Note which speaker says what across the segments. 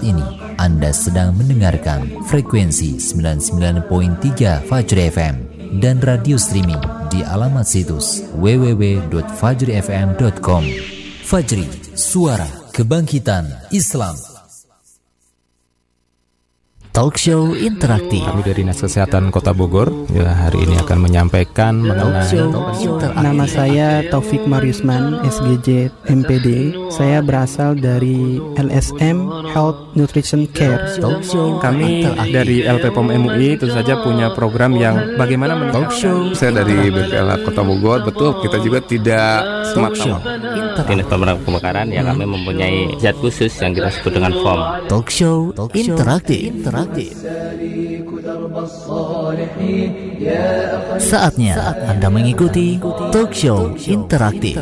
Speaker 1: Saat ini Anda sedang mendengarkan frekuensi 99.3 Fajr FM dan radio streaming di alamat situs www.fajrifm.com. Fajri, suara kebangkitan Islam. Talk show interaktif.
Speaker 2: Kami dari Dinas Kesehatan Kota Bogor ya hari ini akan menyampaikan mengenai
Speaker 3: Nama saya Taufik Mariusman, SGJ MPD. Saya berasal dari LSM Health Nutrition Care.
Speaker 1: Talk show
Speaker 4: Kami
Speaker 1: interaktif.
Speaker 4: dari LPPOM MUI tentu saja punya program yang bagaimana meningkatkan
Speaker 1: Talk show
Speaker 5: Saya dari BPLA Kota Bogor, betul kita juga tidak
Speaker 1: Talk show
Speaker 5: semata-mata.
Speaker 6: Dinas Pemadam Kebakaran ya kami mempunyai zat khusus yang kita sebut dengan foam.
Speaker 1: Talk show interaktif. interaktif. الرتيب Saatnya Anda mengikuti talk show interaktif.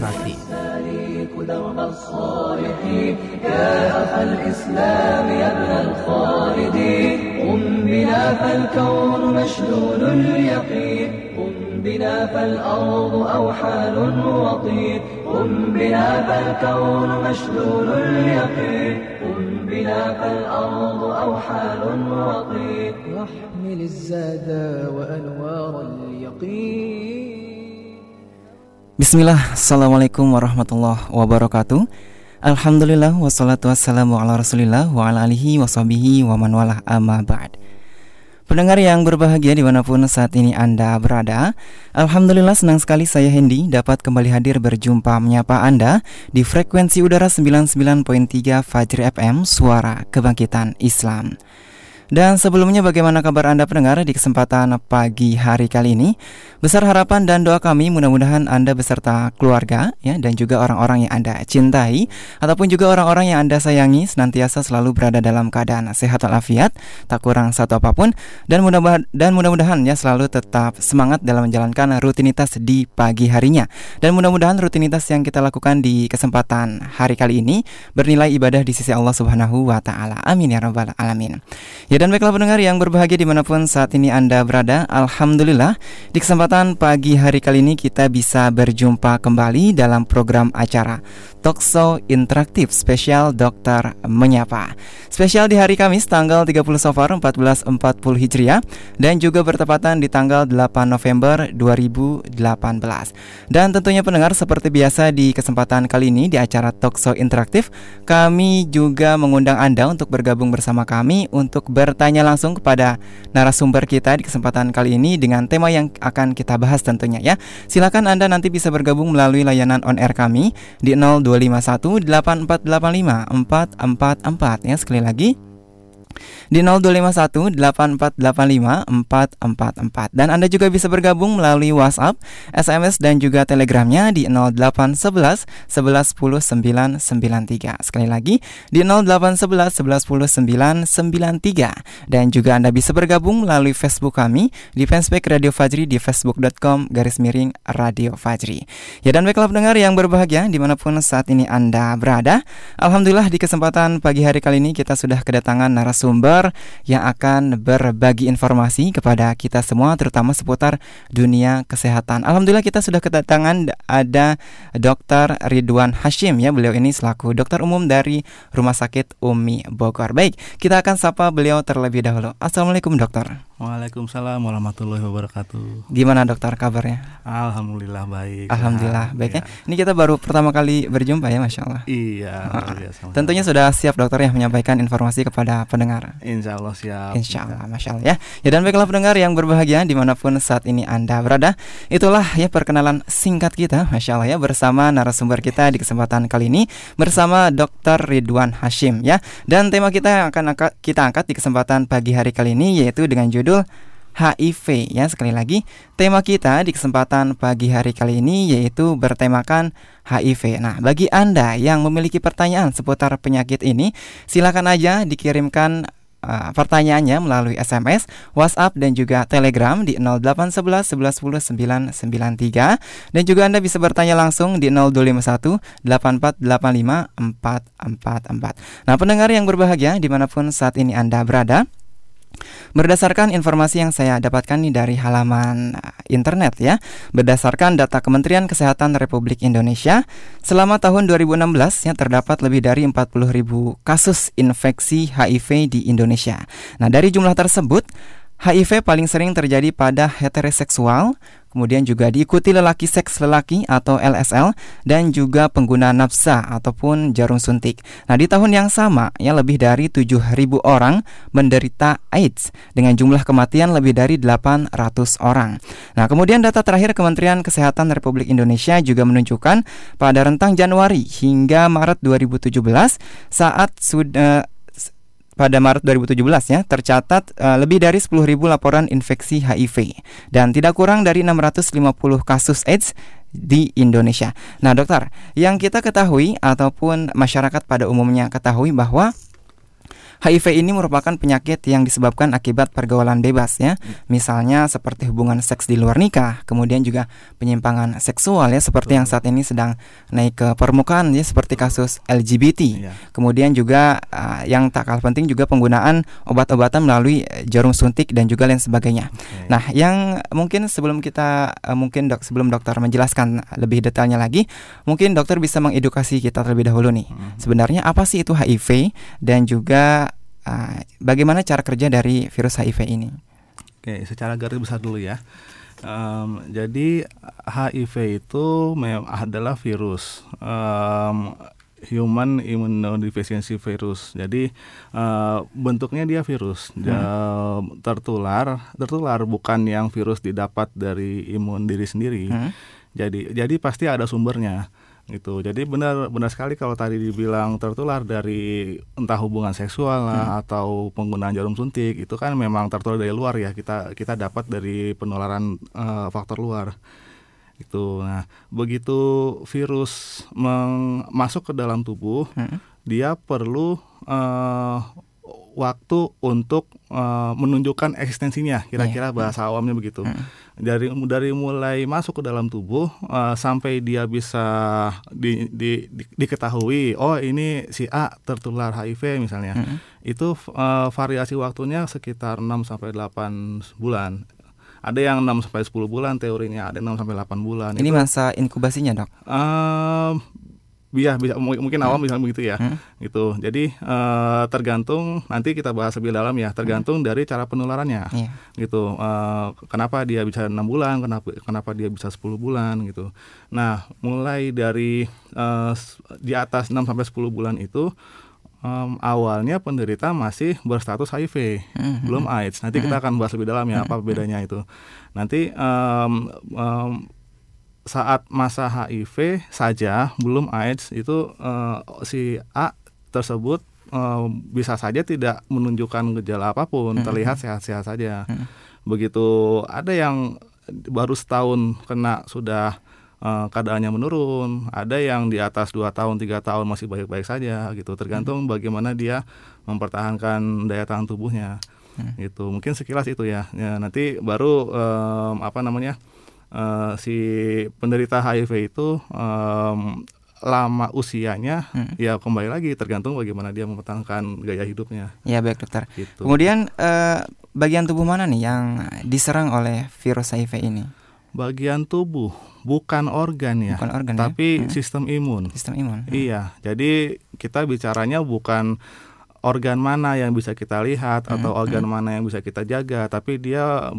Speaker 3: فالكون مشلول اليقين قم بنا فالأرض أوحال وطين قم بنا فالكون مشلول اليقين واحمل الزاد وأنوار اليقين
Speaker 7: Bismillah, Assalamualaikum warahmatullahi wabarakatuh Alhamdulillah, wassalatu wassalamu ala rasulillah Wa ala alihi wa sahbihi wa man walah amma ba'd Pendengar yang berbahagia di mana pun saat ini Anda berada Alhamdulillah senang sekali saya Hendy dapat kembali hadir berjumpa menyapa Anda Di frekuensi udara 99.3 Fajri FM Suara Kebangkitan Islam dan sebelumnya bagaimana kabar Anda pendengar di kesempatan pagi hari kali ini? Besar harapan dan doa kami mudah-mudahan Anda beserta keluarga ya dan juga orang-orang yang Anda cintai ataupun juga orang-orang yang Anda sayangi senantiasa selalu berada dalam keadaan sehat walafiat, tak kurang satu apa pun dan mudah dan mudah-mudahan ya selalu tetap semangat dalam menjalankan rutinitas di pagi harinya. Dan mudah-mudahan rutinitas yang kita lakukan di kesempatan hari kali ini bernilai ibadah di sisi Allah Subhanahu wa taala. Amin ya rabbal alamin. Ya dan baiklah pendengar yang berbahagia di mana pun saat ini Anda berada. Alhamdulillah di kesempatan pagi hari kali ini kita bisa berjumpa kembali dalam program acara Talkshow Interaktif Spesial Dokter Menyapa. Spesial di hari Kamis tanggal 30 Safar 1440 Hijriah Dan juga bertepatan di tanggal 8 November 2018 Dan tentunya pendengar seperti biasa di kesempatan kali ini di acara Talkshow Interaktif Kami juga mengundang Anda untuk bergabung bersama kami untuk bertanya langsung kepada narasumber kita di kesempatan kali ini dengan tema yang akan kita bahas tentunya ya. Silakan Anda nanti bisa bergabung melalui layanan on air kami di 0251 8485 444 ya sekali lagi di 0251 8485 444 dan Anda juga bisa bergabung melalui WhatsApp, SMS dan juga Telegramnya di 0811 11 10 993 sekali lagi di 0811 11 10 993 dan juga Anda bisa bergabung melalui Facebook kami di fanspage Radio Fajri di facebook.com garis miring Radio Fajri. Ya dan baiklah pendengar yang berbahagia di mana pun saat ini Anda berada. Alhamdulillah di kesempatan pagi hari kali ini kita sudah kedatangan narasumber yang akan berbagi informasi kepada kita semua terutama seputar dunia kesehatan. Alhamdulillah kita sudah kedatangan ada Dr. Ridwan Hashim ya. Beliau ini selaku dokter umum dari Rumah Sakit Umi Bogor. Baik, kita akan sapa beliau terlebih dahulu. Assalamualaikum dokter.
Speaker 8: Waalaikumsalam warahmatullahi wabarakatuh.
Speaker 7: Gimana dokter kabarnya?
Speaker 8: Alhamdulillah baik.
Speaker 7: Alhamdulillah baik ya.
Speaker 8: iya.
Speaker 7: Ini kita baru pertama kali berjumpa ya, masya Allah.
Speaker 8: Iya. Biasa.
Speaker 7: Tentunya sudah siap dokter ya menyampaikan informasi kepada pendengar.
Speaker 8: Insya Allah siap.
Speaker 7: Insya Allah, Masya Allah ya Ya dan baiklah pendengar yang berbahagia di mana pun saat ini Anda berada Itulah ya perkenalan singkat kita Masya Allah ya Bersama narasumber kita di kesempatan kali ini Bersama Dr. Ridwan Hashim ya Dan tema kita yang akan kita angkat di kesempatan pagi hari kali ini Yaitu dengan judul HIV ya sekali lagi tema kita di kesempatan pagi hari kali ini yaitu bertemakan HIV. Nah, bagi Anda yang memiliki pertanyaan seputar penyakit ini, silakan aja dikirimkan uh, pertanyaannya melalui SMS, WhatsApp dan juga Telegram di 0811 11 10 993 dan juga Anda bisa bertanya langsung di 0251 8485 444. Nah, pendengar yang berbahagia di mana pun saat ini Anda berada, Berdasarkan informasi yang saya dapatkan nih dari halaman uh, internet ya, berdasarkan data Kementerian Kesehatan Republik Indonesia, selama tahun 2016 ya terdapat lebih dari 40.000 kasus infeksi HIV di Indonesia. Nah, dari jumlah tersebut HIV paling sering terjadi pada heteroseksual, kemudian juga diikuti lelaki seks lelaki atau LSL dan juga pengguna nafsa ataupun jarum suntik. Nah, di tahun yang sama ya lebih dari 7.000 orang menderita AIDS dengan jumlah kematian lebih dari 800 orang. Nah, kemudian data terakhir Kementerian Kesehatan Republik Indonesia juga menunjukkan pada rentang Januari hingga Maret 2017 saat sudah pada Maret 2017 ya tercatat uh, lebih dari 10.000 laporan infeksi HIV dan tidak kurang dari 650 kasus AIDS di Indonesia. Nah, dokter, yang kita ketahui ataupun masyarakat pada umumnya ketahui bahwa HIV ini merupakan penyakit yang disebabkan akibat pergaulan bebas ya. Misalnya seperti hubungan seks di luar nikah, kemudian juga penyimpangan seksual ya seperti yang saat ini sedang naik ke permukaan ya seperti kasus LGBT. Iya. Kemudian juga uh, yang tak kalah penting juga penggunaan obat-obatan melalui jarum suntik dan juga lain sebagainya. Okay. Nah, yang mungkin sebelum kita uh, mungkin dok sebelum dokter menjelaskan lebih detailnya lagi, mungkin dokter bisa mengedukasi kita terlebih dahulu nih. Hmm. Sebenarnya apa sih itu HIV dan juga uh, bagaimana cara kerja dari virus HIV ini?
Speaker 8: Oke, secara garis besar dulu ya. Um, jadi HIV itu memang adalah virus um, human immunodeficiency virus. Jadi uh, bentuknya dia virus, hmm. dia tertular, tertular bukan yang virus didapat dari imun diri sendiri. Hmm. Jadi jadi pasti ada sumbernya gitu jadi benar benar sekali kalau tadi dibilang tertular dari entah hubungan seksual lah hmm. atau penggunaan jarum suntik itu kan memang tertular dari luar ya kita kita dapat dari penularan uh, faktor luar itu nah begitu virus masuk ke dalam tubuh hmm. dia perlu uh, waktu untuk uh, menunjukkan eksistensinya kira-kira yeah. bahasa awamnya begitu mm. dari dari mulai masuk ke dalam tubuh uh, sampai dia bisa di, di, di, diketahui oh ini si A tertular HIV misalnya mm. itu uh, variasi waktunya sekitar 6 sampai 8 bulan ada yang 6 sampai 10 bulan teorinya, ada 6 sampai 8 bulan.
Speaker 7: Ini itu, masa inkubasinya, Dok?
Speaker 8: Uh, Iya, bisa mungkin awam bisa begitu ya. Hmm. Gitu. Jadi uh, tergantung nanti kita bahas lebih dalam ya, tergantung hmm. dari cara penularannya. Yeah. Gitu. Uh, kenapa dia bisa enam bulan, kenapa kenapa dia bisa 10 bulan gitu. Nah, mulai dari uh, di atas 6 sampai 10 bulan itu um, awalnya penderita masih berstatus HIV, hmm. belum AIDS. Nanti kita hmm. akan bahas lebih dalam ya apa bedanya itu. Nanti um, um, saat masa HIV saja belum AIDS itu uh, si A tersebut uh, bisa saja tidak menunjukkan gejala apa pun, hmm. terlihat sehat-sehat saja. Hmm. Begitu ada yang baru setahun kena sudah uh, keadaannya menurun, ada yang di atas dua tahun tiga tahun masih baik-baik saja gitu, tergantung hmm. bagaimana dia mempertahankan daya tahan tubuhnya. Hmm. Gitu, mungkin sekilas itu ya. ya nanti baru um, apa namanya? Uh, si penderita HIV itu um, lama usianya hmm. ya kembali lagi tergantung bagaimana dia mempertahankan gaya hidupnya.
Speaker 7: Ya baik dokter. Gitu. Kemudian uh, bagian tubuh mana nih yang diserang oleh virus HIV ini?
Speaker 8: Bagian tubuh, bukan organ ya, bukan organ ya? tapi ya? hmm. sistem imun.
Speaker 7: Sistem imun.
Speaker 8: Hmm. Iya, jadi kita bicaranya bukan organ mana yang bisa kita lihat hmm, atau organ hmm. mana yang bisa kita jaga tapi dia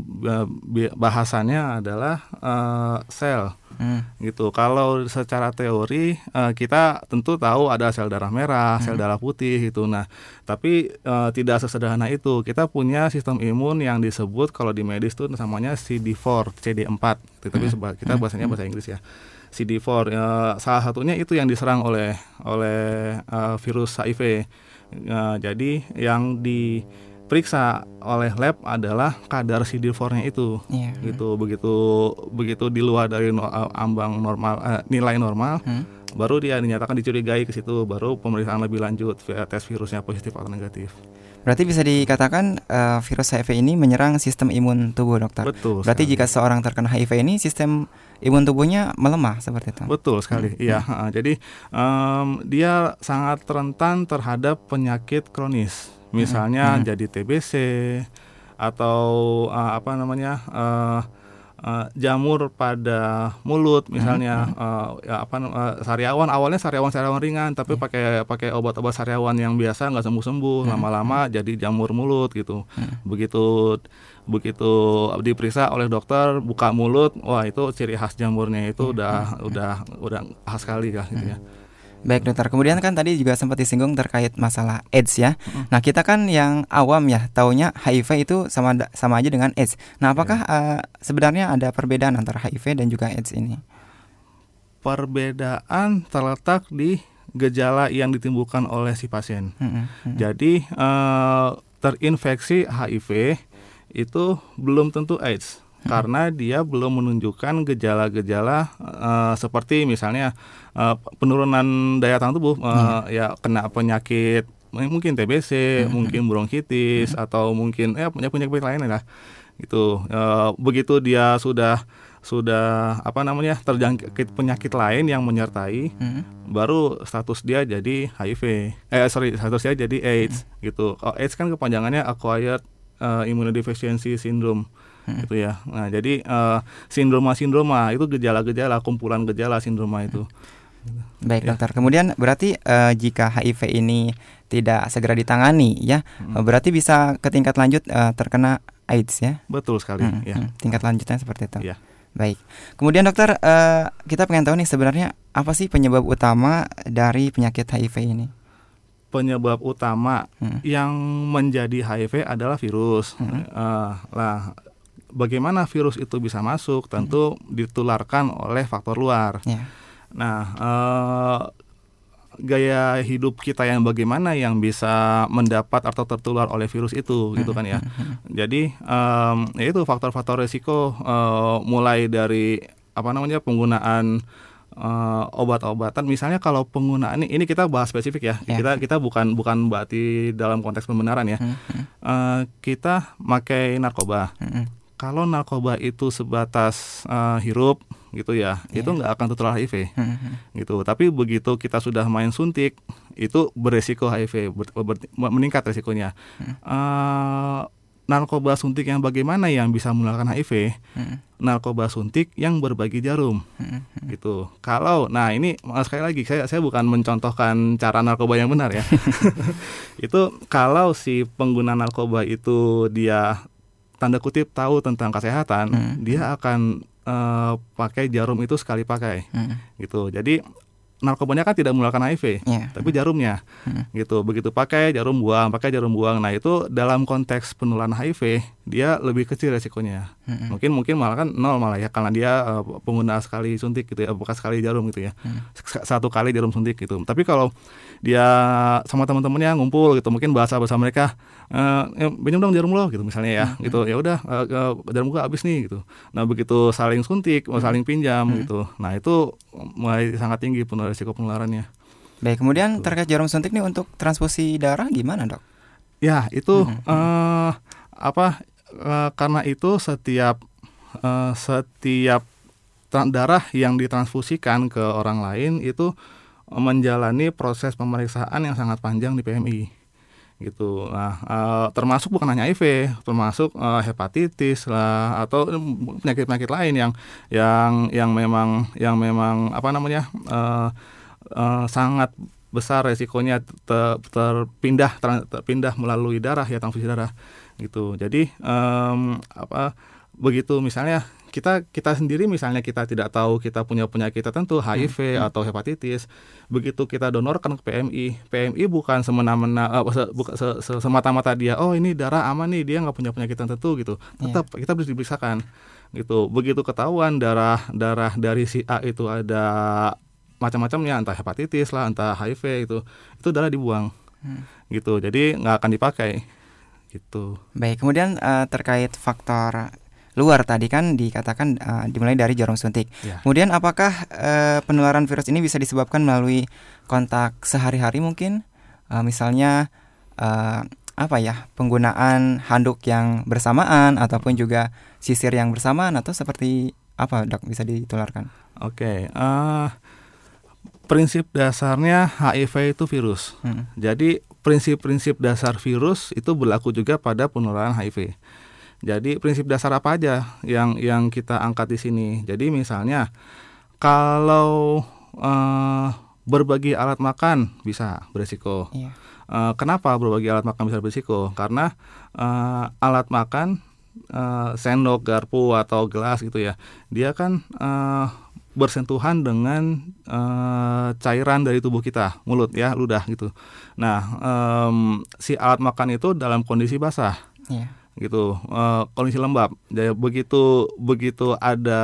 Speaker 8: bahasannya adalah uh, sel hmm. gitu kalau secara teori uh, kita tentu tahu ada sel darah merah hmm. sel darah putih gitu nah tapi uh, tidak sesederhana itu kita punya sistem imun yang disebut kalau di medis itu namanya CD4 CD4 gitu. tapi hmm. kita hmm. bahasanya bahasa Inggris ya CD4 uh, salah satunya itu yang diserang oleh oleh uh, virus HIV Uh, jadi yang diperiksa oleh lab adalah kadar CD4-nya itu. Yeah. Gitu begitu begitu di luar dari no, uh, ambang normal uh, nilai normal hmm? baru dia dinyatakan dicurigai ke situ baru pemeriksaan lebih lanjut tes virusnya positif atau negatif.
Speaker 7: Berarti bisa dikatakan uh, virus HIV ini menyerang sistem imun tubuh, dokter.
Speaker 8: Betul.
Speaker 7: Berarti sekali. jika seorang terkena HIV ini sistem imun tubuhnya melemah seperti itu.
Speaker 8: Betul sekali. Hmm. Iya. Hmm. Jadi um, dia sangat rentan terhadap penyakit kronis. Misalnya hmm. jadi TBC, atau uh, apa namanya uh, uh, jamur pada mulut misalnya hmm. uh, ya apa uh, sariawan awalnya sariawan sariawan ringan tapi hmm. pakai pakai obat-obat sariawan yang biasa nggak sembuh sembuh hmm. lama-lama hmm. jadi jamur mulut gitu hmm. begitu begitu diperiksa oleh dokter buka mulut wah itu ciri khas jamurnya itu hmm. udah hmm. udah udah khas sekali lah gitu ya hmm.
Speaker 7: Baik dokter, kemudian kan tadi juga sempat disinggung terkait masalah AIDS ya. Mm. Nah kita kan yang awam ya, taunya HIV itu sama sama aja dengan AIDS. Nah apakah yeah. uh, sebenarnya ada perbedaan antara HIV dan juga AIDS ini?
Speaker 8: Perbedaan terletak di gejala yang ditimbulkan oleh si pasien. Mm -hmm. Jadi uh, terinfeksi HIV itu belum tentu AIDS karena dia belum menunjukkan gejala-gejala uh, seperti misalnya uh, penurunan daya tahan tubuh uh, ya kena penyakit mungkin TBC, hmm. mungkin bronkitis hmm. atau mungkin ya punya penyakit lain lah gitu. Uh, begitu dia sudah sudah apa namanya terjangkit penyakit lain yang menyertai, hmm. baru status dia jadi HIV. Eh sorry status dia jadi AIDS hmm. gitu. Oh, AIDS kan kepanjangannya acquired uh, immunodeficiency syndrome hmm. gitu ya. Nah, jadi uh, sindroma-sindroma itu gejala-gejala, kumpulan gejala sindroma itu.
Speaker 7: Baik ya. dokter. Kemudian berarti uh, jika HIV ini tidak segera ditangani ya, hmm. berarti bisa ke tingkat lanjut uh, terkena AIDS ya?
Speaker 8: Betul sekali. Hmm, ya. Hmm,
Speaker 7: tingkat lanjutnya seperti itu. Ya. Baik. Kemudian dokter, uh, kita pengen tahu nih sebenarnya apa sih penyebab utama dari penyakit HIV ini?
Speaker 8: Penyebab utama hmm. yang menjadi HIV adalah virus. Hmm. Uh, lah bagaimana virus itu bisa masuk tentu hmm. ditularkan oleh faktor luar. Yeah. Nah, eh, gaya hidup kita yang bagaimana yang bisa mendapat atau tertular oleh virus itu, gitu kan ya. Hmm. Jadi um, ya itu faktor-faktor risiko uh, mulai dari apa namanya penggunaan uh, obat-obatan misalnya kalau penggunaan ini ini kita bahas spesifik ya yeah. kita kita bukan bukan berarti dalam konteks pembenaran ya -hmm. uh, kita pakai narkoba -hmm kalau narkoba itu sebatas uh, hirup gitu ya, yeah. itu nggak akan tertular HIV, mm-hmm. gitu. Tapi begitu kita sudah main suntik, itu beresiko HIV, ber, ber, meningkat resikonya. Uh, narkoba suntik yang bagaimana yang bisa menularkan HIV? Mm. Narkoba suntik yang berbagi jarum, mm-hmm. gitu. Kalau, nah ini sekali lagi saya saya bukan mencontohkan cara narkoba yang benar ya. itu kalau si pengguna narkoba itu dia tanda kutip tahu tentang kesehatan, hmm. dia akan uh, pakai jarum itu sekali pakai, hmm. gitu. Jadi narkobanya kan tidak mengeluarkan HIV, yeah. tapi jarumnya, hmm. gitu. Begitu pakai jarum buang, pakai jarum buang. Nah itu dalam konteks penularan HIV dia lebih kecil resikonya. Hmm. Mungkin mungkin malah kan nol malah ya karena dia uh, pengguna sekali suntik gitu ya, bukan sekali jarum gitu ya, hmm. satu kali jarum suntik gitu. Tapi kalau dia sama teman-temannya ngumpul gitu, mungkin bahasa bahasa mereka, uh, pinjam dong jarum lo gitu misalnya ya, hmm. gitu. Ya udah uh, jarum gua habis nih gitu. Nah begitu saling suntik, hmm. saling pinjam hmm. gitu. Nah itu mulai sangat tinggi penularan resiko penularannya.
Speaker 7: Baik, kemudian terkait jarum suntik nih untuk transfusi darah gimana dok?
Speaker 8: Ya itu hmm. uh, apa? Uh, karena itu setiap uh, setiap darah yang ditransfusikan ke orang lain itu menjalani proses pemeriksaan yang sangat panjang di PMI gitu. Nah, uh, termasuk bukan hanya HIV, termasuk uh, hepatitis lah atau penyakit-penyakit lain yang yang yang memang yang memang apa namanya uh, uh, sangat besar resikonya ter, terpindah ter, terpindah melalui darah ya transfusi darah gitu. Jadi um, apa begitu misalnya kita kita sendiri misalnya kita tidak tahu kita punya penyakit tertentu HIV hmm, hmm. atau hepatitis begitu kita donorkan ke PMI PMI bukan semena-mena uh, se, buka, se, se, semata-mata dia oh ini darah aman nih dia nggak punya penyakit tertentu gitu iya. tetap yeah. kita harus diperiksakan gitu begitu ketahuan darah darah dari si A itu ada macam-macamnya entah hepatitis lah entah HIV itu itu darah dibuang hmm. gitu jadi nggak akan dipakai gitu
Speaker 7: baik kemudian uh, terkait faktor luar tadi kan dikatakan uh, dimulai dari jarum suntik. Ya. Kemudian apakah uh, penularan virus ini bisa disebabkan melalui kontak sehari-hari mungkin? Uh, misalnya uh, apa ya penggunaan handuk yang bersamaan ataupun juga sisir yang bersamaan atau seperti apa dok bisa ditularkan?
Speaker 8: Oke, okay, uh, prinsip dasarnya HIV itu virus. Hmm. Jadi prinsip-prinsip dasar virus itu berlaku juga pada penularan HIV Jadi prinsip dasar apa aja yang yang kita angkat di sini? Jadi misalnya kalau uh, berbagi alat makan bisa berisiko. Yeah. Uh, kenapa berbagi alat makan bisa berisiko? Karena uh, alat makan uh, sendok, garpu atau gelas gitu ya, dia kan uh, bersentuhan dengan uh, cairan dari tubuh kita, mulut ya, ludah gitu. Nah, um, si alat makan itu dalam kondisi basah, yeah. gitu, uh, kondisi lembab. Jadi begitu begitu ada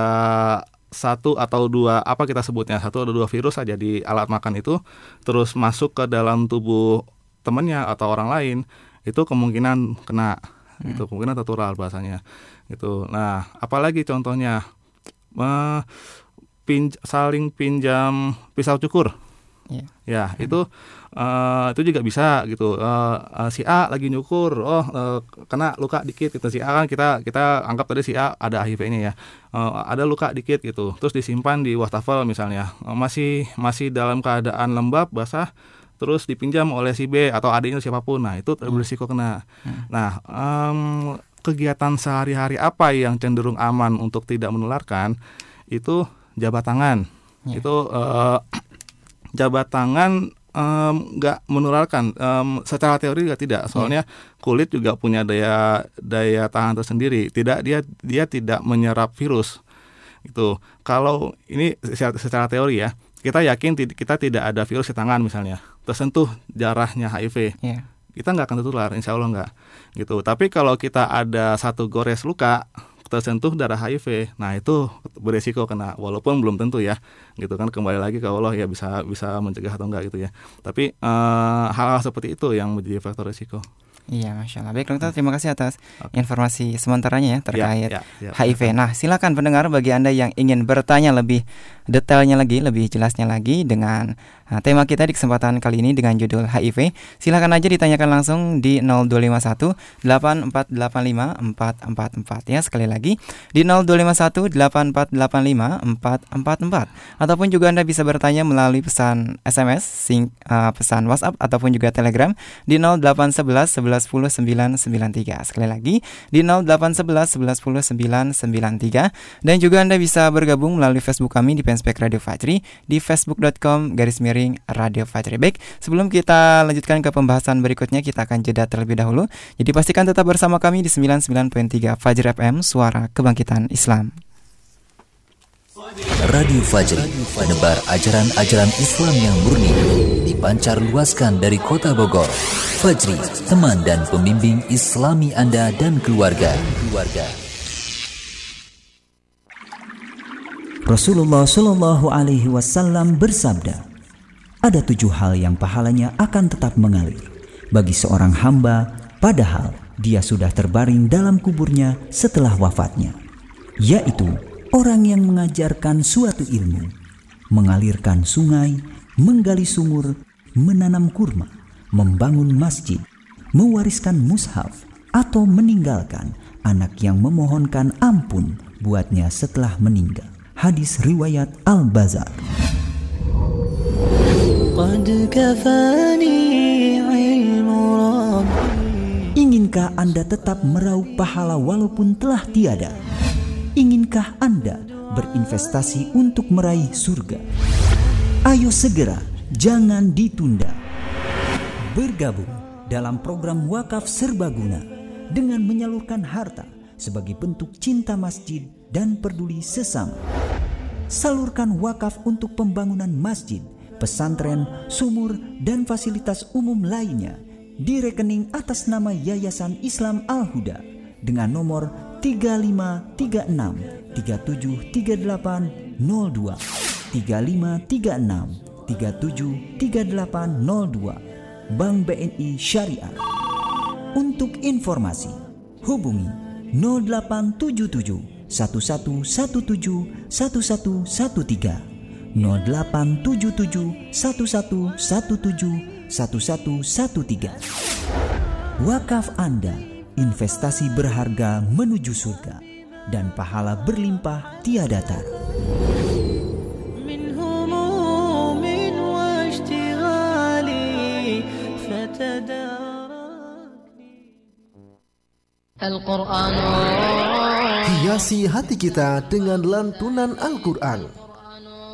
Speaker 8: satu atau dua apa kita sebutnya satu atau dua virus saja di alat makan itu, terus masuk ke dalam tubuh temannya atau orang lain, itu kemungkinan kena, hmm. itu kemungkinan tertular bahasanya, gitu. Nah, apalagi contohnya. Uh, pinj saling pinjam pisau cukur. Yeah. Ya, hmm. itu uh, itu juga bisa gitu. Uh, uh, si A lagi nyukur, oh uh, kena luka dikit gitu. Si A kan kita kita anggap tadi si A ada HIV ini ya. Uh, ada luka dikit gitu. Terus disimpan di wastafel misalnya. Uh, masih masih dalam keadaan lembab, basah terus dipinjam oleh si B atau adiknya siapa pun. Nah, itu hmm. berisiko kena. Hmm. Nah, um, kegiatan sehari-hari apa yang cenderung aman untuk tidak menularkan itu jabat tangan. Ya. itu uh, jabat tangan nggak um, menularkan. Um, secara teori juga tidak. Soalnya ya. kulit juga punya daya daya tahan tersendiri. Tidak dia dia tidak menyerap virus. Itu kalau ini secara, secara teori ya kita yakin kita tidak ada virus di tangan misalnya. Tersentuh jarahnya HIV ya. kita nggak akan tertular insya Allah nggak. Gitu. Tapi kalau kita ada satu gores luka tersentuh darah HIV. Nah, itu beresiko kena walaupun belum tentu ya. Gitu kan kembali lagi ke Allah ya bisa bisa mencegah atau enggak gitu ya. Tapi uh, hal-hal seperti itu yang menjadi faktor resiko.
Speaker 7: Iya, masya Allah. Baik, dokter, terima kasih atas okay. informasi sementaranya ya terkait ya, ya, ya, HIV. Nah, silakan pendengar bagi anda yang ingin bertanya lebih detailnya lagi, lebih jelasnya lagi dengan Nah, tema kita di kesempatan kali ini dengan judul HIV. Silahkan aja ditanyakan langsung di 0251 8485 444 ya sekali lagi di 0251 8485 444 ataupun juga Anda bisa bertanya melalui pesan SMS, sing, uh, pesan WhatsApp ataupun juga Telegram di 0811 11 10 993. Sekali lagi di 0811 11 10 993 dan juga Anda bisa bergabung melalui Facebook kami di Penspek Radio Fajri di facebook.com garis miring Radio Fajri. Baik, sebelum kita lanjutkan ke pembahasan berikutnya, kita akan jeda terlebih dahulu. Jadi pastikan tetap bersama kami di 99.3 Fajri FM, Suara Kebangkitan Islam.
Speaker 1: Radio Fajri, menebar ajaran-ajaran Islam yang murni, dipancar luaskan dari kota Bogor. Fajri, teman dan pembimbing Islami Anda dan keluarga. keluarga.
Speaker 9: Rasulullah Shallallahu Alaihi Wasallam bersabda, ada tujuh hal yang pahalanya akan tetap mengalir bagi seorang hamba, padahal dia sudah terbaring dalam kuburnya setelah wafatnya, yaitu orang yang mengajarkan suatu ilmu, mengalirkan sungai, menggali sumur, menanam kurma, membangun masjid, mewariskan mushaf, atau meninggalkan anak yang memohonkan ampun buatnya setelah meninggal. Hadis riwayat Al-Bazar. Inginkah Anda tetap meraup pahala walaupun telah tiada? Inginkah Anda berinvestasi untuk meraih surga? Ayo segera, jangan ditunda. Bergabung dalam program wakaf serbaguna dengan menyalurkan harta sebagai bentuk cinta masjid dan peduli sesama. Salurkan wakaf untuk pembangunan masjid pesantren, sumur, dan fasilitas umum lainnya di rekening atas nama Yayasan Islam Al-Huda dengan nomor 3536 373802 3536 373802 Bank BNI Syariah. Untuk informasi hubungi 0877 1117 1113 0877 1117 1113. Wakaf Anda, investasi berharga menuju surga dan pahala berlimpah tiada tara.
Speaker 10: Al-Quran
Speaker 11: Hiasi hati kita dengan lantunan Al-Quran.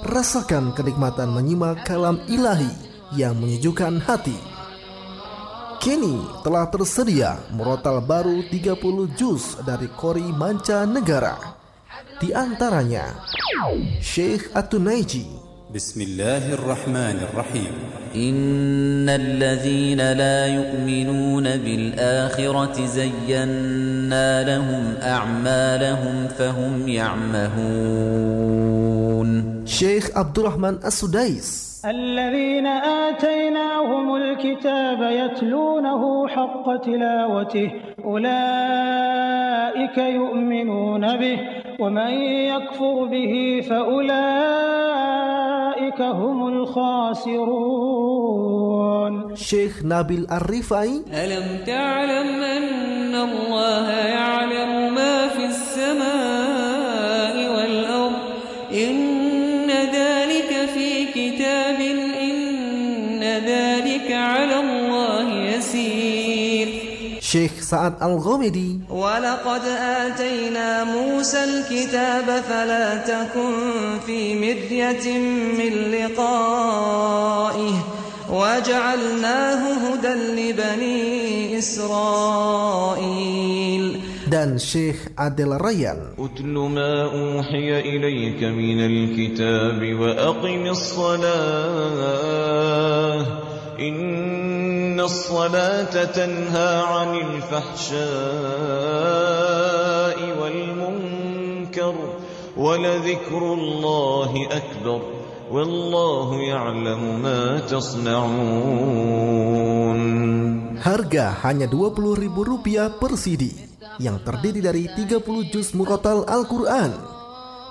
Speaker 11: Rasakan kenikmatan menyimak kalam ilahi yang menyejukkan hati. Kini telah tersedia murotal baru 30 juz dari Kori Manca Negara. Di antaranya Syekh Atunaiji
Speaker 12: بسم الله الرحمن الرحيم.
Speaker 13: إن الذين لا يؤمنون بالآخرة زينا لهم أعمالهم فهم يعمهون.
Speaker 11: شيخ عبد الرحمن السديس.
Speaker 14: الذين آتيناهم الكتاب يتلونه حق تلاوته أولئك يؤمنون به. ومن يكفر به فأولئك هم الخاسرون.
Speaker 11: شيخ نابل الرفاعي
Speaker 15: ألم تعلم أن الله يعلم ما في السماء والأرض؟ إن
Speaker 11: شيخ سعد الغامدي
Speaker 16: ولقد آتينا موسى الكتاب فلا تكن في مرية من لقائه وجعلناه هدى لبني إسرائيل.
Speaker 11: Dan Syekh Adel Rayyan.
Speaker 17: أتل ما أوحي إليك من الكتاب وأقم الصلاة. إن الصلاة تنهى عن الفحشاء والمنكر ولذكر الله أكبر والله يعلم ما تصنعون
Speaker 11: Harga hanya Rp20.000 per CD yang terdiri dari 30 juz murotal Al-Quran.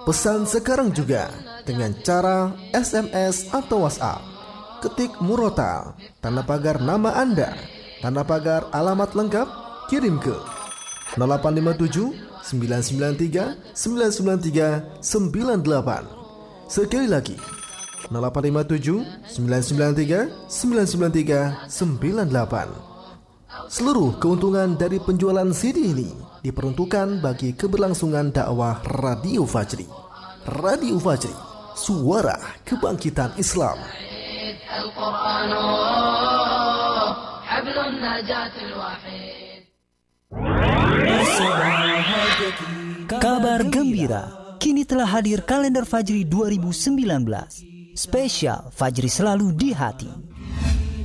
Speaker 11: Pesan sekarang juga dengan cara SMS atau WhatsApp. Ketik murotal, tanda pagar nama Anda, tanda pagar alamat lengkap, kirim ke 0857 993 993 98. Sekali lagi, 0857 993 993 98. Seluruh keuntungan dari penjualan CD ini diperuntukkan bagi keberlangsungan dakwah Radio Fajri. Radio Fajri, suara kebangkitan Islam.
Speaker 9: Kabar gembira, kini telah hadir kalender Fajri 2019. Spesial Fajri selalu di hati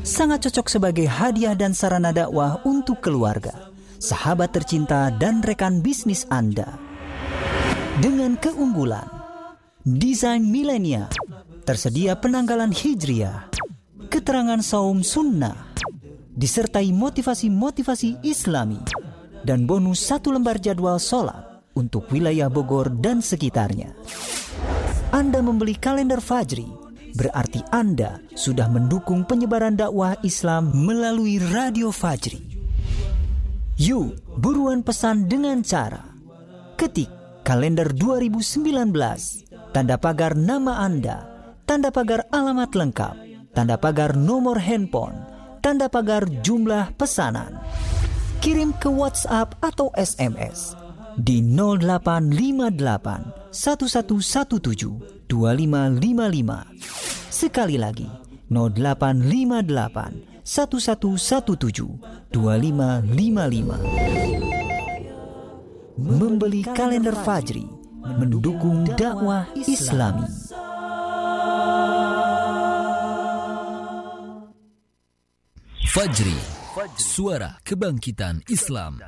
Speaker 9: sangat cocok sebagai hadiah dan sarana dakwah untuk keluarga, sahabat tercinta, dan rekan bisnis Anda. Dengan keunggulan, desain milenial, tersedia penanggalan hijriah, keterangan saum sunnah, disertai motivasi-motivasi islami, dan bonus satu lembar jadwal sholat untuk wilayah Bogor dan sekitarnya. Anda membeli kalender Fajri berarti Anda sudah mendukung penyebaran dakwah Islam melalui Radio Fajri. Yuk, buruan pesan dengan cara ketik kalender 2019, tanda pagar nama Anda, tanda pagar alamat lengkap, tanda pagar nomor handphone, tanda pagar jumlah pesanan. Kirim ke WhatsApp atau SMS di 0858 1117 2555 Sekali lagi, 0858 1117 2555. Membeli kalender Fajri mendukung dakwah Islami.
Speaker 1: Fajri, suara kebangkitan Islam.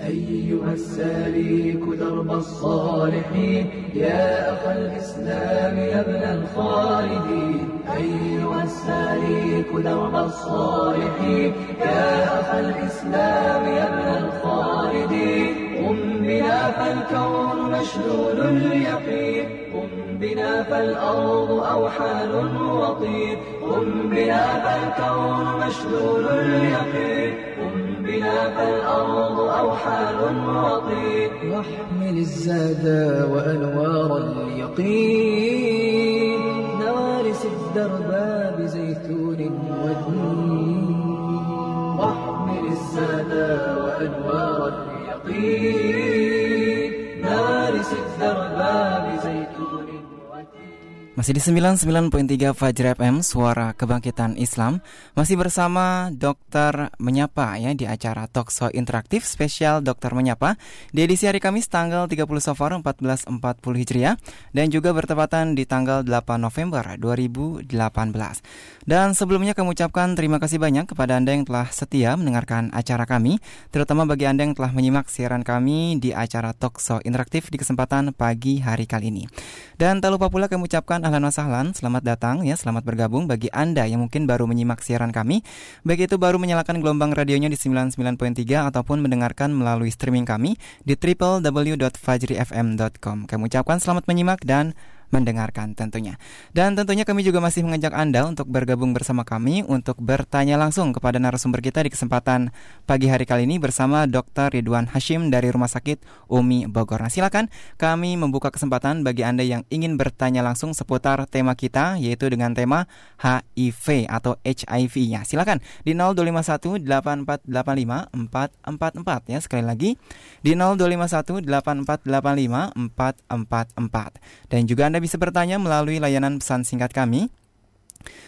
Speaker 3: أيها السالك درب الصالحين يا أخ الإسلام يا ابن الخالدين أيها السالك درب الصالحين يا أخ الإسلام يا ابن الخالدين قم بنا فالكون مشدود اليقين قم بنا فالأرض أوحال وطير. قم بنا فالكون مشلول اليقين. قم بنا فالأرض أوحال وطير. واحمل الزاد وأنوار اليقين. نوارس الدرب بزيتون ودين واحمل الزاد وأنوار اليقين. نوارس الدرب بزيتون
Speaker 7: Masih di 99.3 Fajr FM Suara Kebangkitan Islam. Masih bersama Dokter Menyapa ya Di acara Talkshow Interaktif Spesial Dokter Menyapa. Di edisi hari Kamis tanggal 30 Safar 1440 Hijriah. Dan juga bertepatan di tanggal 8 November 2018 Dan sebelumnya kami ucapkan terima kasih banyak kepada Anda yang telah setia mendengarkan acara kami. Terutama bagi Anda yang telah menyimak siaran kami di acara Talkshow Interaktif di kesempatan pagi hari kali ini. Dan tak lupa pula kami ucapkan ahlan wa sahlan, selamat datang ya, selamat bergabung bagi Anda yang mungkin baru menyimak siaran kami, baik itu baru menyalakan gelombang radionya di 99.3 ataupun mendengarkan melalui streaming kami di www.fajrifm.com. Kami ucapkan selamat menyimak dan mendengarkan tentunya. Dan tentunya kami juga masih mengajak Anda untuk bergabung bersama kami untuk bertanya langsung kepada narasumber kita di kesempatan pagi hari kali ini bersama Dr. Ridwan Hashim dari Rumah Sakit Umi Bogor. Nah, silakan kami membuka kesempatan bagi Anda yang ingin bertanya langsung seputar tema kita yaitu dengan tema HIV atau HIV ya. Silakan di 0251 8485 444 ya sekali lagi di 0251 8485 444 dan juga Anda bisa bertanya melalui layanan pesan singkat kami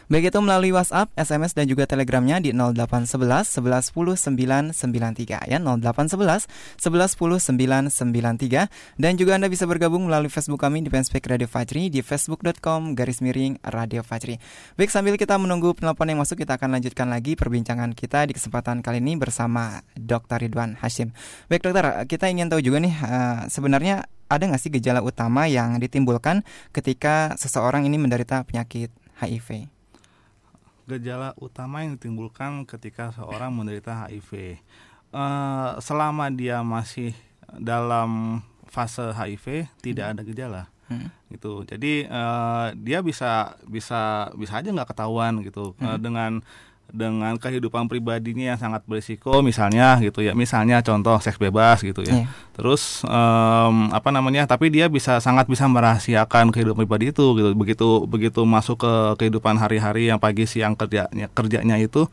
Speaker 7: Baik itu melalui WhatsApp, SMS dan juga Telegramnya di 0811 11 10 993 ya 0811 11 10 993 dan juga Anda bisa bergabung melalui Facebook kami di Fanspage Radio Fajri di facebook.com garis miring Radio Fajri. Baik sambil kita menunggu penelpon yang masuk kita akan lanjutkan lagi perbincangan kita di kesempatan kali ini bersama Dr. Ridwan Hashim. Baik dokter, kita ingin tahu juga nih uh, sebenarnya ada nggak sih gejala utama yang ditimbulkan ketika seseorang ini menderita penyakit HIV?
Speaker 8: Gejala utama yang ditimbulkan ketika seorang menderita HIV, uh, selama dia masih dalam fase HIV tidak ada gejala. Hmm. gitu jadi uh, dia bisa bisa bisa aja nggak ketahuan gitu hmm. uh, dengan dengan kehidupan pribadinya yang sangat berisiko misalnya gitu ya. Misalnya contoh seks bebas gitu ya. Yeah. terus um, apa namanya tapi dia bisa sangat bisa merahasiakan kehidupan pribadi itu gitu. Begitu begitu masuk ke kehidupan hari-hari yang pagi siang kerjanya kerjanya itu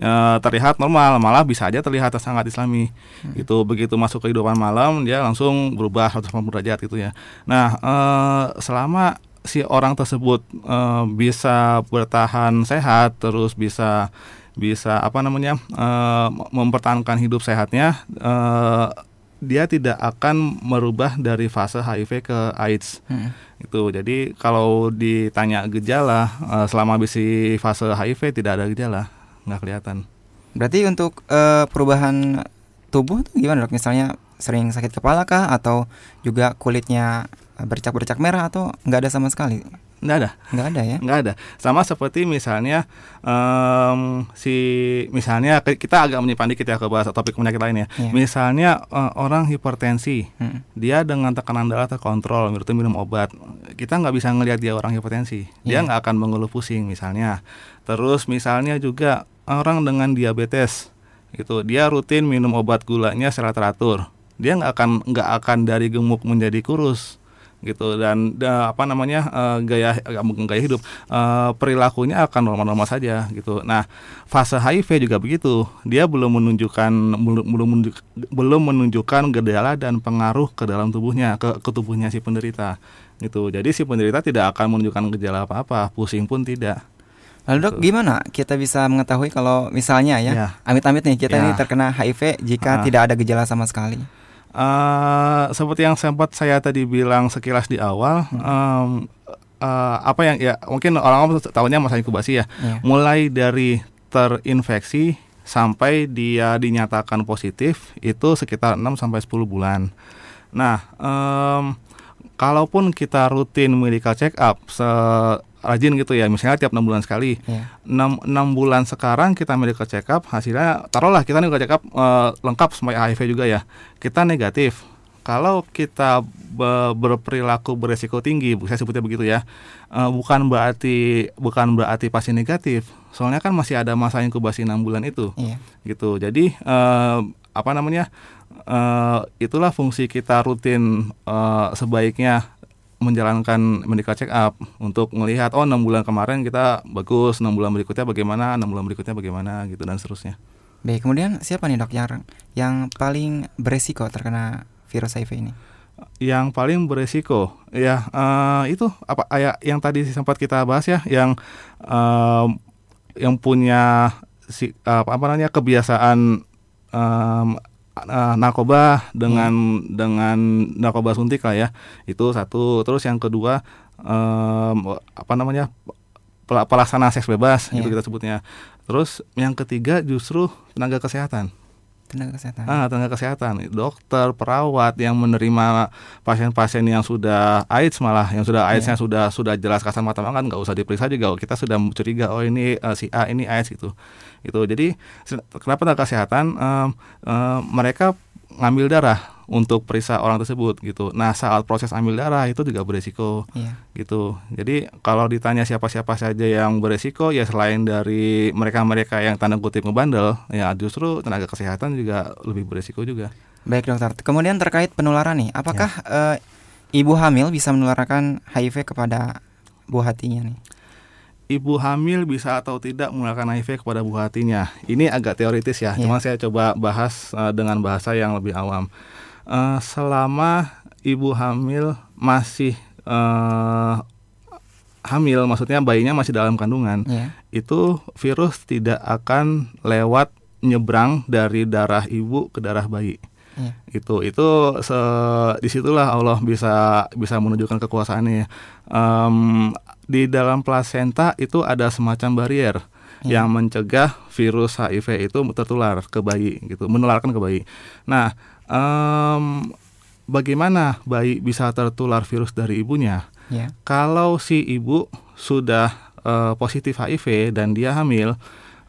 Speaker 8: uh, terlihat normal. Malah bisa aja terlihat sangat islami hmm. gitu. Begitu masuk kehidupan malam dia langsung berubah 180 derajat gitu ya. Nah uh, selama si orang tersebut uh, bisa bertahan sehat terus bisa bisa apa namanya uh, mempertahankan hidup sehatnya uh, dia tidak akan merubah dari fase HIV ke AIDS. Hmm. itu jadi kalau ditanya gejala uh, selama bisi fase HIV tidak ada gejala nggak kelihatan.
Speaker 7: Berarti untuk uh, perubahan tubuh tuh gimana dok? Misalnya sering sakit kepala kah atau juga kulitnya bercak-bercak merah atau nggak ada sama sekali?
Speaker 8: Nggak ada.
Speaker 7: Nggak ada ya?
Speaker 8: Nggak ada. Sama seperti misalnya um, si misalnya kita agak menyimpan dikit ya ke bahasa topik penyakit lain ya. Yeah. Misalnya uh, orang hipertensi, hmm. dia dengan tekanan darah terkontrol, berarti minum obat. Kita nggak bisa ngelihat dia orang hipertensi. Dia yeah. nggak akan mengeluh pusing misalnya. Terus misalnya juga orang dengan diabetes, itu dia rutin minum obat gulanya secara teratur. Dia nggak akan nggak akan dari gemuk menjadi kurus gitu dan da, apa namanya uh, gaya bukan gaya hidup uh, perilakunya akan normal-normal saja gitu. Nah fase HIV juga begitu dia belum menunjukkan belum belum belum menunjukkan gejala dan pengaruh ke dalam tubuhnya ke, ke tubuhnya si penderita gitu. Jadi si penderita tidak akan menunjukkan gejala apa-apa, pusing pun tidak.
Speaker 7: Lalu dok, gimana kita bisa mengetahui kalau misalnya ya, ya. amit-amit ya. nih kita ya. ini terkena HIV jika uh. tidak ada gejala sama sekali?
Speaker 8: Uh, seperti yang sempat saya tadi bilang sekilas di awal, hmm. um, uh, apa yang ya mungkin orang-orang tahunya masa inkubasi ya, yeah. mulai dari terinfeksi sampai dia dinyatakan positif itu sekitar 6 sampai 10 bulan. Nah, um, kalaupun kita rutin medical check up rajin gitu ya misalnya tiap enam bulan sekali. Yeah. 6, 6 bulan sekarang kita medical check up hasilnya taruhlah kita medical check up uh, lengkap semua HIV juga ya. Kita negatif. Kalau kita be berperilaku beresiko tinggi saya sebutnya begitu ya uh, bukan berarti bukan berarti pasien negatif soalnya kan masih ada masa inkubasi enam bulan itu. Yeah. gitu. Jadi uh, apa namanya uh, itulah fungsi kita rutin uh, sebaiknya menjalankan medical check up untuk melihat oh enam bulan kemarin kita bagus enam bulan berikutnya bagaimana enam bulan berikutnya bagaimana gitu dan seterusnya.
Speaker 7: Baik, kemudian siapa nih dok yang yang paling beresiko terkena virus HIV ini?
Speaker 8: Yang paling beresiko, ya uh, itu apa ya yang tadi sempat kita bahas ya, yang uh, yang punya si uh, apa namanya kebiasaan um, uh, narkoba dengan hmm. dengan narkoba suntik lah ya itu satu terus yang kedua um, apa namanya pelaksana seks bebas yeah. itu kita sebutnya Terus yang ketiga justru tenaga kesehatan.
Speaker 7: Tenaga kesehatan.
Speaker 8: Ah, tenaga kesehatan, dokter, perawat yang menerima pasien-pasien yang sudah AIDS malah, yang sudah AIDS-nya yeah. sudah sudah jelas kasar mata kan nggak usah diperiksa juga, kita sudah curiga oh ini uh, si A ini AIDS gitu. Itu. Jadi kenapa tenaga kesehatan um, um, mereka ngambil darah untuk periksa orang tersebut gitu. Nah saat proses ambil darah itu juga beresiko iya. gitu. Jadi kalau ditanya siapa-siapa saja yang beresiko ya selain dari mereka-mereka yang tanda kutip ngebandel ya justru tenaga kesehatan juga lebih beresiko juga.
Speaker 7: Baik dokter. Kemudian terkait penularan nih, apakah ya. uh, ibu hamil bisa menularkan HIV kepada buah hatinya nih?
Speaker 8: Ibu hamil bisa atau tidak menularkan HIV kepada buah hatinya. Ini agak teoritis ya, yeah. cuma saya coba bahas uh, dengan bahasa yang lebih awam uh, selama ibu hamil masih uh, hamil, maksudnya bayinya masih dalam kandungan, yeah. itu virus tidak akan lewat nyebrang dari darah ibu ke darah bayi. Yeah. Itu itu se, di situlah Allah bisa bisa menunjukkan kekuasaannya. Um, di dalam plasenta itu ada semacam barrier yeah. yang mencegah virus HIV itu tertular ke bayi gitu, menularkan ke bayi. Nah, um, bagaimana bayi bisa tertular virus dari ibunya? Yeah. Kalau si ibu sudah uh, positif HIV dan dia hamil,